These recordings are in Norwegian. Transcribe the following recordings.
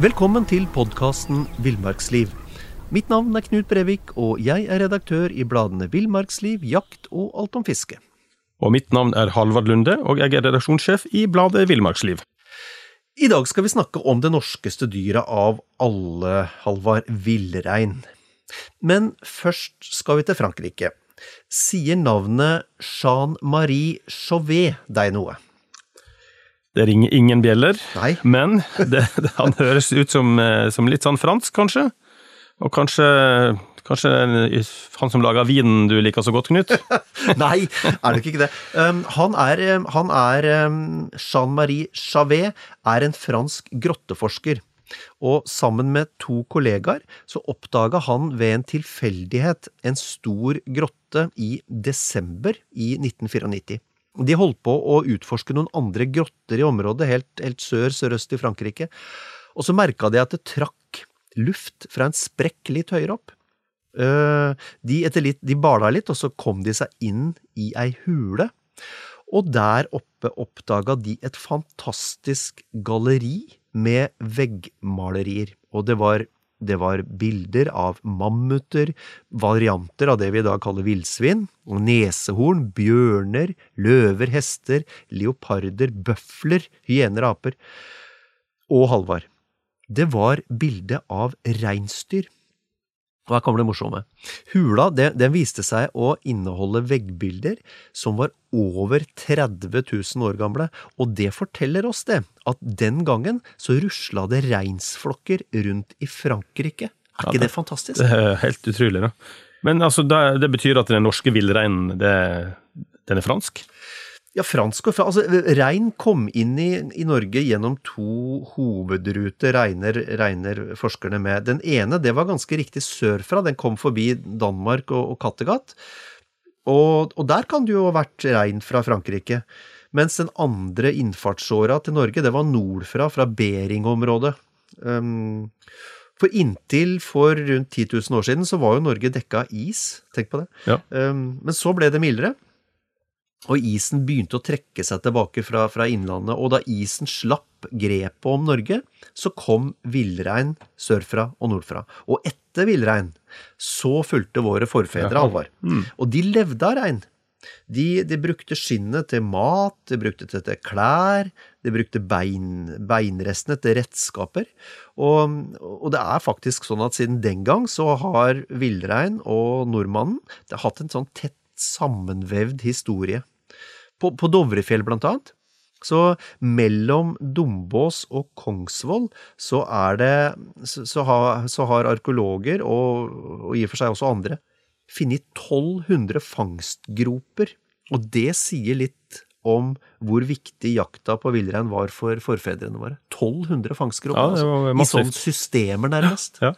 Velkommen til podkasten Villmarksliv. Mitt navn er Knut Brevik, og jeg er redaktør i bladene Villmarksliv, Jakt og Alt om fiske. Og mitt navn er Halvard Lunde, og jeg er redaksjonssjef i bladet Villmarksliv. I dag skal vi snakke om det norskeste dyret av alle, Halvard, villrein. Men først skal vi til Frankrike. Sier navnet Jean-Marie Chauvet deg noe? Det ringer ingen bjeller, Nei. men det, det, han høres ut som, eh, som litt sånn fransk, kanskje? Og kanskje, kanskje han som lager vinen du liker så godt, Knut? Nei, er det ikke det. Um, han er, um, han er um, Jean-Marie Chavet er en fransk grotteforsker. Og sammen med to kollegaer så oppdaga han ved en tilfeldighet en stor grotte i desember i 1994. De holdt på å utforske noen andre grotter i området, helt, helt sør-sørøst i Frankrike, og så merka de at det trakk luft fra en sprekk litt høyere opp. Eh, de, litt, de bala litt, og så kom de seg inn i ei hule. Og der oppe oppdaga de et fantastisk galleri med veggmalerier. Og det var, det var bilder av mammuter, varianter av det vi i dag kaller villsvin, nesehorn, bjørner, løver, hester, leoparder, bøfler, hyener, aper. Og Halvard, det var bilde av reinsdyr. Og her kommer det morsomme. Hula det, den viste seg å inneholde veggbilder som var over 30 000 år gamle, og det forteller oss det, at den gangen så rusla det reinsflokker rundt i Frankrike. Er ikke Ja, det fantastisk? Det er helt utrolig, da. Men altså, det, det betyr at den norske villreinen, den er fransk? Ja, fransk og fransk. altså, Rein kom inn i, i Norge gjennom to hovedruter, regner, regner forskerne med. Den ene det var ganske riktig sørfra, den kom forbi Danmark og, og Kattegat. Og, og der kan det jo ha vært rein fra Frankrike. Mens den andre innfartsåra til Norge, det var nordfra, fra Bering-området. Um, for inntil for rundt 10 000 år siden så var jo Norge dekka av is. Tenk på det. Ja. Um, men så ble det mildere. Og isen begynte å trekke seg tilbake fra, fra innlandet, og da isen slapp grepet om Norge, så kom villrein sørfra og nordfra. Og etter villrein så fulgte våre forfedre alvor. Og de levde av rein. De, de brukte skinnet til mat, de brukte det til klær, de brukte bein, beinrestene til redskaper. Og, og det er faktisk sånn at siden den gang så har villrein og nordmannen hatt en sånn tett sammenvevd historie. På, på Dovrefjell blant annet. Så mellom Dombås og Kongsvoll så er det Så, så, har, så har arkeologer, og, og i og for seg også andre, funnet 1200 fangstgroper. Og det sier litt om hvor viktig jakta på villrein var for forfedrene våre. 1200 fangstgroper, Ja, altså. I sånne systemer, nærmest. Ja.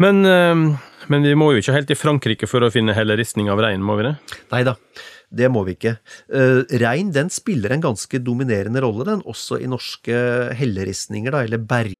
Men, eh, men vi må jo ikke helt til Frankrike for å finne helleristning av rein, må vi det? Nei da, det må vi ikke. Eh, rein den spiller en ganske dominerende rolle, den, også i norske helleristninger, da, eller berg...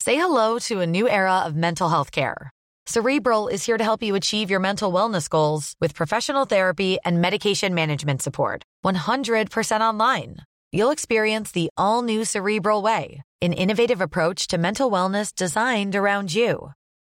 Say hello to a new era of mental health care. Cerebral is here to help you achieve your mental wellness goals with professional therapy and medication management support. 100% online. You'll experience the all new Cerebral Way, an innovative approach to mental wellness designed around you.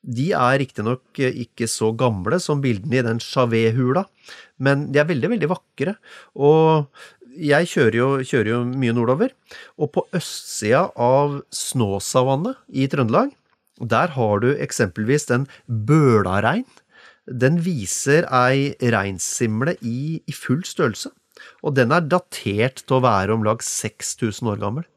De er riktignok ikke så gamle som bildene i den Chavet-hula, men de er veldig, veldig vakre. Og jeg kjører jo, kjører jo mye nordover, og på østsida av Snåsavannet i Trøndelag, der har du eksempelvis den Bølarein. Den viser ei reinsimle i, i full størrelse, og den er datert til å være om lag 6000 år gammel.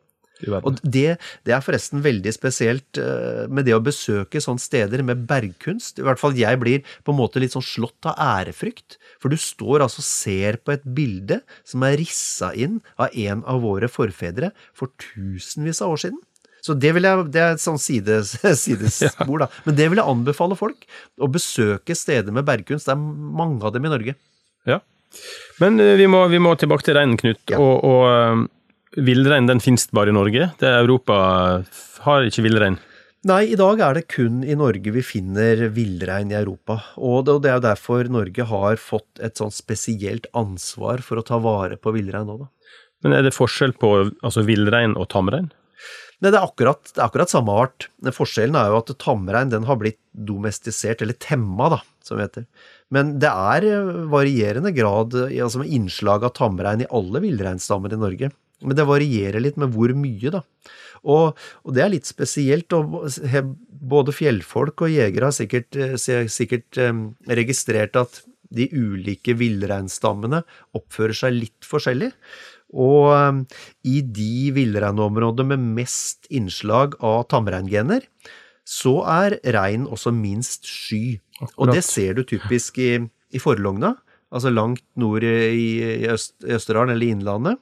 Og det, det, er forresten veldig spesielt uh, med det å besøke sånne steder med bergkunst. I hvert fall jeg blir på en måte litt sånn slått av ærefrykt. For du står altså og ser på et bilde som er rissa inn av en av våre forfedre for tusenvis av år siden. Så det, vil jeg, det er et sånn sides, sidespor, da. Men det vil jeg anbefale folk. Å besøke steder med bergkunst. Det er mange av dem i Norge. Ja. Men uh, vi må, vi må tilbake til reinen, Knut. Ja. og, og uh Villrein den finnes bare i Norge? Det Europa har ikke villrein? Nei, i dag er det kun i Norge vi finner villrein i Europa. Og det er jo derfor Norge har fått et sånn spesielt ansvar for å ta vare på villrein nå, da. Men er det forskjell på altså villrein og tamrein? Nei, det er, akkurat, det er akkurat samme art. Forskjellen er jo at tamrein den har blitt domestisert, eller temma, da, som det heter. Men det er varierende grad altså med innslag av tamrein i alle villreinstammer i Norge. Men det varierer litt med hvor mye, da. Og, og det er litt spesielt. og Både fjellfolk og jegere har sikkert, eh, sikkert um, registrert at de ulike villreinstammene oppfører seg litt forskjellig. Og um, i de villreinområdene med mest innslag av tamreingener, så er rein også minst sky. Akkurat. Og det ser du typisk i, i Forlogna, altså langt nord i, i, Øst, Østerdalen eller Innlandet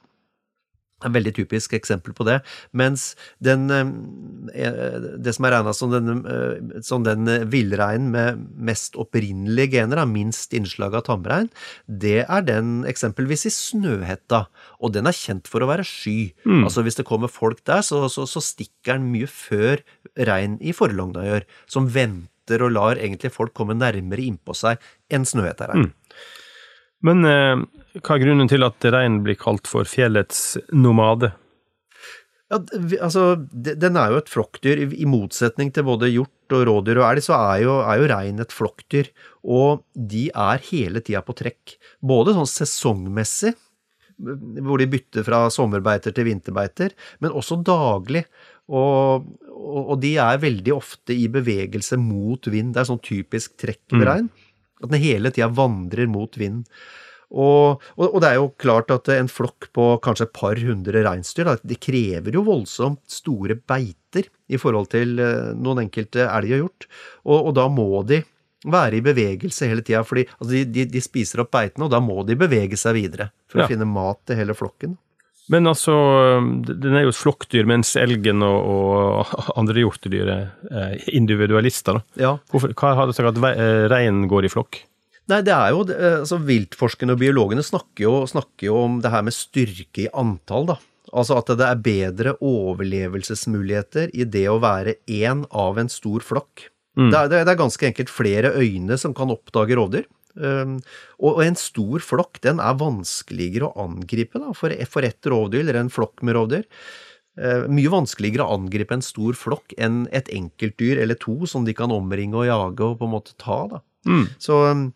et veldig typisk eksempel på det. Mens den, eh, det som er regna som den, eh, som den villreinen med mest opprinnelige gener, minst innslag av tamrein, det er den eksempelvis i Snøhetta. Og den er kjent for å være sky. Mm. Altså Hvis det kommer folk der, så, så, så stikker den mye før rein i Forlogna gjør, som venter og lar egentlig folk komme nærmere innpå seg enn Snøhetta-rein. Mm. Men eh, hva er grunnen til at reinen blir kalt for fjellets nomade? Ja, altså, Den er jo et flokkdyr. I motsetning til både hjort og rådyr og elg, så er jo, er jo rein et flokkdyr. Og de er hele tida på trekk. Både sånn sesongmessig, hvor de bytter fra sommerbeiter til vinterbeiter, men også daglig. Og, og, de er veldig ofte i bevegelse mot vind. Det er sånn typisk trekk ved mm. At den hele tida vandrer mot vinden. Og, og, og, det er jo klart at en flokk på kanskje et par hundre reinsdyr, det krever jo voldsomt store beiter i forhold til eh, noen enkelte elg har gjort. Og, og, da må de være i bevegelse hele tida, fordi altså de, de, de, spiser opp beitene, og da må de bevege seg videre for ja. å finne mat til hele flokken. Men altså, den er jo et flokkdyr, mens elgen og, og andre hjortedyr er individualister. Da. Ja. Hvorfor, hva har det sagt at eh, reinen går i flokk? Nei, det er jo altså Viltforskerne og biologene snakker jo, snakker jo, om det her med styrke i antall, da. Altså at det er bedre overlevelsesmuligheter i det å være én av en stor flokk. Mm. Det, er, det, er, ganske enkelt flere øyne som kan oppdage rovdyr. Um, og en stor flokk den er vanskeligere å angripe da, for, ett rovdyr eller en flokk med rovdyr. Uh, mye vanskeligere å angripe en stor flokk enn et enkeltdyr eller to som de kan omringe og jage og på en måte ta. da. Mm. Så, um,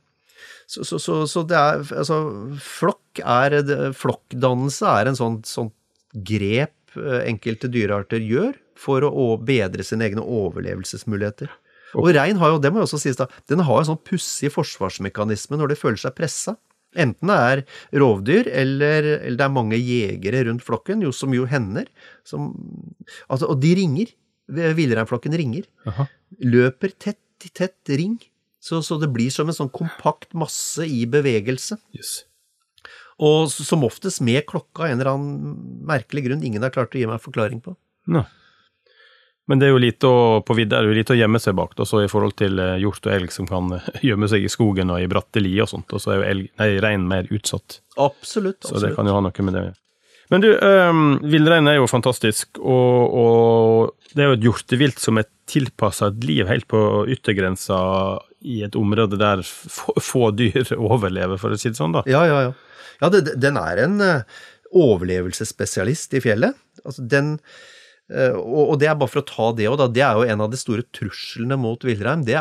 så, så, så, det er altså Flokk er Flokkdannelse er en sånn, sånn grep uh, enkelte dyrearter gjør for å bedre sine egne overlevelsesmuligheter. Og rein har jo, det må jo også sies da, den har en sånn pussig forsvarsmekanisme når de føler seg pressa. Enten det er rovdyr, eller, eller, det er mange jegere rundt flokken, jo, som jo hender. Som, altså, og de ringer. Villreinflokken ringer. Aha. Løper tett i tett ring. Så, så, det blir som en sånn kompakt masse i bevegelse. Yes. Og som oftest med klokka, en eller annen merkelig grunn ingen har klart å gi meg en forklaring på. No. Men det er jo lite å, på vidda er det jo lite å gjemme seg bak, også i forhold til eh, hjort og elg som kan eh, gjemme seg i skogen og i bratte lier og sånt, og så er jo elg, nei, rein mer utsatt. Absolutt, absolutt. Så det kan jo ha noe med det Men du, um, villrein er jo fantastisk, og, og, det er jo et hjortevilt som er tilpassa et liv helt på yttergrensa i et område der få, få, dyr overlever, for å si det sånn, da. Ja, ja, ja. Ja, det, den er en uh, overlevelsesspesialist i fjellet. Altså, den Eh, og, og det er bare for å ta det òg, da. Det er jo en av de store truslene mot villrein. Det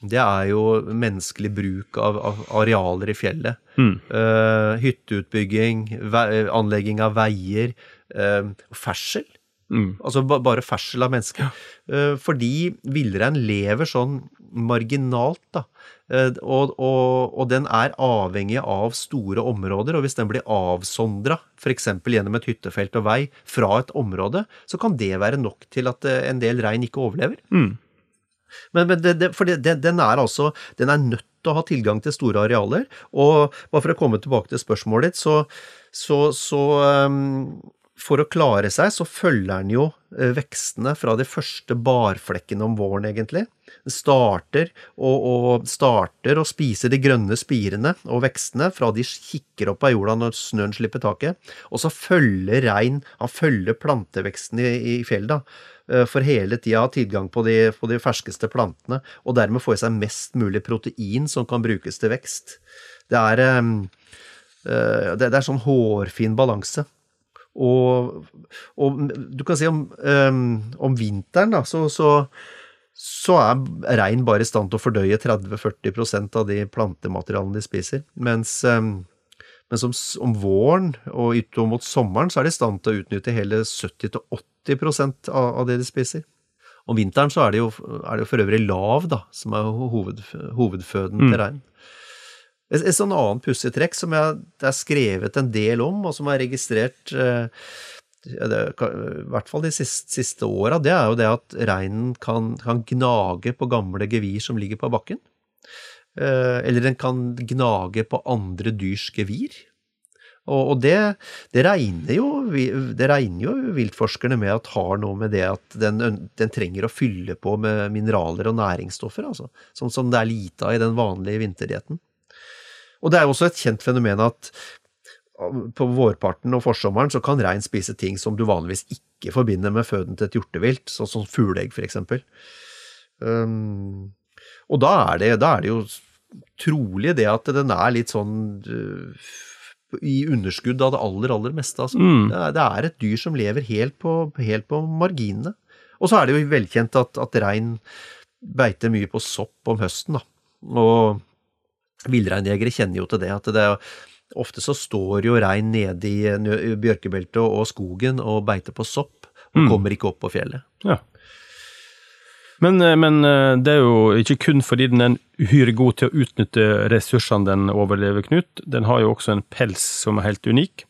det er jo menneskelig bruk av, av arealer i fjellet. Mm. Uh, hytteutbygging, vei, anlegging av veier, uh, ferdsel. Mm. Altså ba, bare ferdsel av mennesker. Uh, fordi villrein lever sånn marginalt, da. Og, og, og, den er avhengig av store områder, og hvis den blir avsondra, f.eks. gjennom et hyttefelt og vei, fra et område, så kan det være nok til at en del rein ikke overlever. Mm. Men, men det, det, for det, den er altså Den er nødt til å ha tilgang til store arealer. Og bare for å komme tilbake til spørsmålet ditt, så, så, så um, For å klare seg, så følger den jo uh, vekstene fra de første barflekkene om våren, egentlig. Den starter og, og, starter å spise de grønne spirene og vekstene fra de kikker opp av jorda når snøen slipper taket. Og så følger rein Han følger planteveksten i, i fjellet. Eh, for hele tida ha tilgang på de, på de, ferskeste plantene, og dermed få i seg mest mulig protein som kan brukes til vekst. Det er, uh, det, er sånn hårfin balanse. Og, og, du kan si om, um, om vinteren, da, så, så, så er rein bare i stand til å fordøye 30-40% av de plantematerialene de spiser. Mens, um, mens om, om, våren og utover mot sommeren så er de i stand til å utnytte hele 70-80 80 av, av det de spiser. Om vinteren så er det jo, er det jo for øvrig lav, da, som er hoved, hovedføden mm. til rein. Et, et sånn annet pussig trekk som jeg, det er skrevet en del om, og som er registrert eh, i hvert fall de siste, siste åra, det er jo det at reinen kan, kan, gnage på gamle gevir som ligger på bakken. Eh, eller den kan gnage på andre dyrs gevir. Og, og det, det, regner jo, det, regner jo, viltforskerne med at har noe med det at den, den, trenger å fylle på med mineraler og næringsstoffer, altså. Sånn som det er lite av i den vanlige vinterdietten. Og det er jo også et kjent fenomen at på vårparten og forsommeren så kan rein spise ting som du vanligvis ikke forbinder med føden til et hjortevilt, sånn som fugleegg for eksempel. Um, og da er, det, da er det jo trolig det at den er litt sånn uh, i underskudd av det aller, aller meste. Altså. Mm. Det, er, det, er, et dyr som lever helt på, helt på marginene. Og så er det jo velkjent at, at rein beiter mye på sopp om høsten. Da. Og villreinjegere kjenner jo til det. at det er Ofte så står jo rein nede i bjørkebeltet og skogen og beiter på sopp, og mm. kommer ikke opp på fjellet. Ja. Men, eh, men, eh, det er jo ikke kun fordi den er uhyre god til å utnytte ressursene den overlever, Knut. Den har jo også en pels som er helt unik.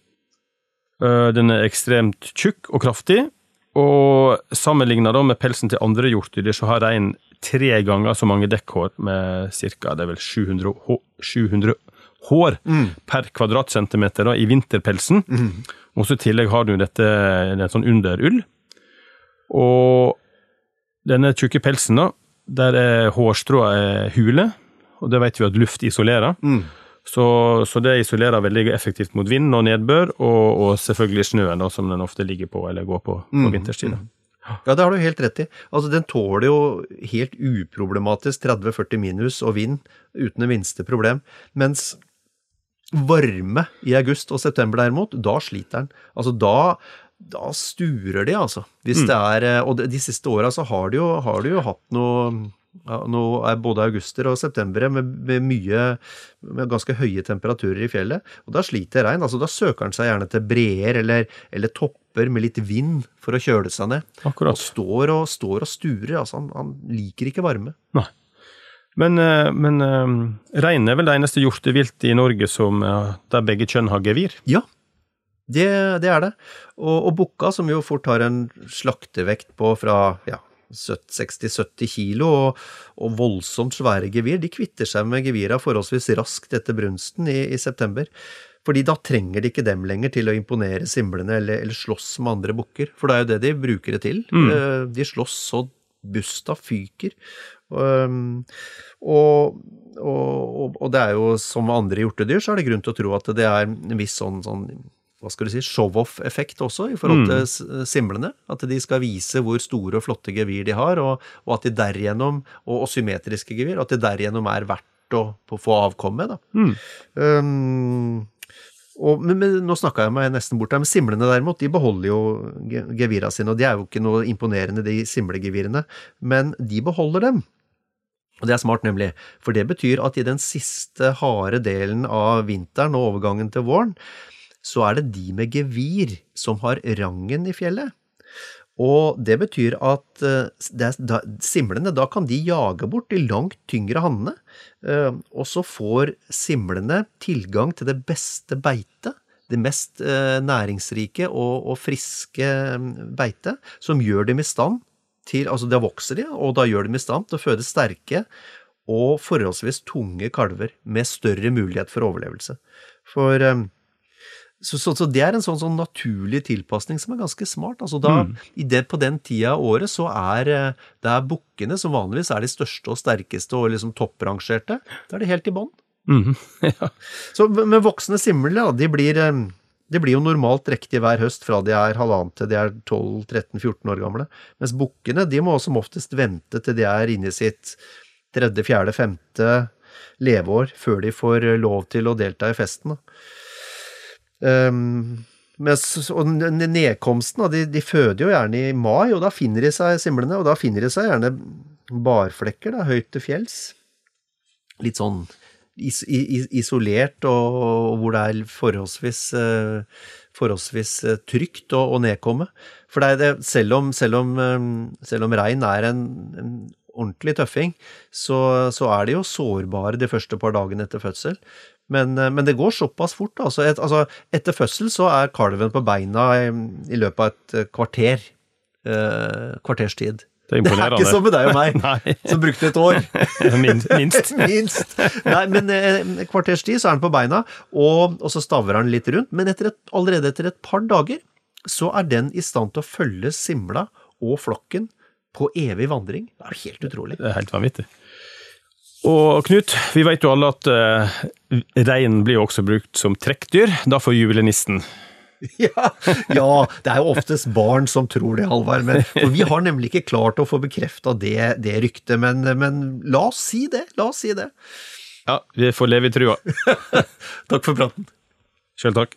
Eh, den er ekstremt tjukk og kraftig, og sammenligna med pelsen til andre hjortedyr, så har reinen tre ganger så mange dekkhår, med ca. 700, 700 hår mm. per kvadratcentimeter da, i vinterpelsen. Mm. Og så i tillegg har du dette, en sånn underull. Og denne tjukke pelsen, da, der er hårstrået hule, og det vet vi at luft isolerer. Mm. Så, så, det isolerer veldig effektivt mot vind og nedbør, og, og selvfølgelig snøen, da, som den ofte ligger på eller går på på mm. vinterstid. Mm. Ja, det har du helt rett i. Altså, Den tåler jo helt uproblematisk 30-40 minus og vind uten det minste problem. Mens varme i august og september derimot, da sliter den. Altså da da sturer de, altså. Hvis mm. det er, og og de siste åra så har de jo, har de jo hatt noe nå er både auguster og september med, med, mye med ganske høye temperaturer i fjellet, og da sliter regn. altså Da søker han seg gjerne til breer eller, eller, topper med litt vind for å kjøle seg ned. Akkurat. Og står og, står og sturer. altså han, han, liker ikke varme. Nei. Men, eh, men eh, rein er vel det eneste hjorteviltet i Norge som, der begge kjønn har gevir? Ja, det, det er det. Og, og bukka, som jo fort har en slaktevekt på fra ja, 60-70 kilo og, og, voldsomt svære gevir, de kvitter seg med gevira forholdsvis raskt etter brunsten i, i, september. Fordi da trenger de ikke dem lenger til å imponere simlene eller, eller slåss med andre bukker, for det er jo det de bruker det til. Mm. Eh, de slåss så busta fyker. Um, og, og, og, det er jo som andre hjortedyr, så er det grunn til å tro at det er en viss sånn, sånn hva skal du si, show-off-effekt også i forhold til mm. simlene. At de skal vise hvor store og flotte gevir de har, og, og at de derigjennom, og, og, symmetriske gevir, at det derigjennom er verdt å, å få avkomme. da. Mm. Um, Og, men, men, nå snakka jeg meg nesten bort her, men simlene derimot, de beholder jo ge- gevira sine, og de er jo ikke noe imponerende, de simlegevirene, men de beholder dem. Og det er smart, nemlig, for det betyr at i den siste harde delen av vinteren og overgangen til våren, så er det de med gevir som har rangen i fjellet. Og det betyr at eh, da, simlene, da kan de jage bort de langt tyngre hannene, eh, og så får simlene tilgang til det beste beitet, det mest eh, næringsrike og, og friske mm, beitet, som gjør dem i stand til Altså, da vokser de, og da gjør dem i stand til å føde sterke og forholdsvis tunge kalver med større mulighet for overlevelse. For eh, så, så, så det er en sånn, sånn naturlig tilpasning som er ganske smart. Altså da, i det, På den tida av året så er eh, det er bukkene som vanligvis er de største og sterkeste og liksom topprangerte. Da er de helt i bånn. Mm. ja. Så med voksne simler, da, de blir, eh, de blir jo normalt drektige hver høst fra de er halvannet til de er 12-13-14 år gamle. Mens bukkene de må som oftest vente til de er inne i sitt tredje, fjerde, femte leveår før de får lov til å delta i festen. Da. Um, mens, og nedkomsten, de, de føder jo gjerne i mai, og da finner de seg simlene, og da finner de seg gjerne barflekker da, høyt til fjells. Litt sånn is, is, isolert, og, og hvor det er forholdsvis, eh, forholdsvis eh, trygt å, å nedkomme. For det er det, selv om, selv om, eh, selv om rein er en, en ordentlig tøffing, så, så er de jo sårbare de første par dagene etter fødsel. Men, eh, men det går såpass fort. Altså, et, altså, etter fødsel så er kalven på beina i, i løpet av et eh, kvarter. Eh, kvarters tid. Det er Det er ikke som med deg og meg, som brukte et år. Minst. Minst. Nei, men eh, kvarters tid så er han på beina, og, og så staver han litt rundt. Men etter et, allerede etter et par dager så er den i stand til å følge simla og flokken på evig vandring. Det er helt utrolig. Det er helt vanvittig. Og Knut, vi vet jo alle at uh, rein blir jo også brukt som trekkdyr. Da får juvelenissen. Ja, ja, det er jo oftest barn som tror det, Halvard. Men for vi har nemlig ikke klart å få bekrefta det, det ryktet. Men, men la oss si det. La oss si det. Ja, vi får leve i trua. Takk for praten. Sjøl takk.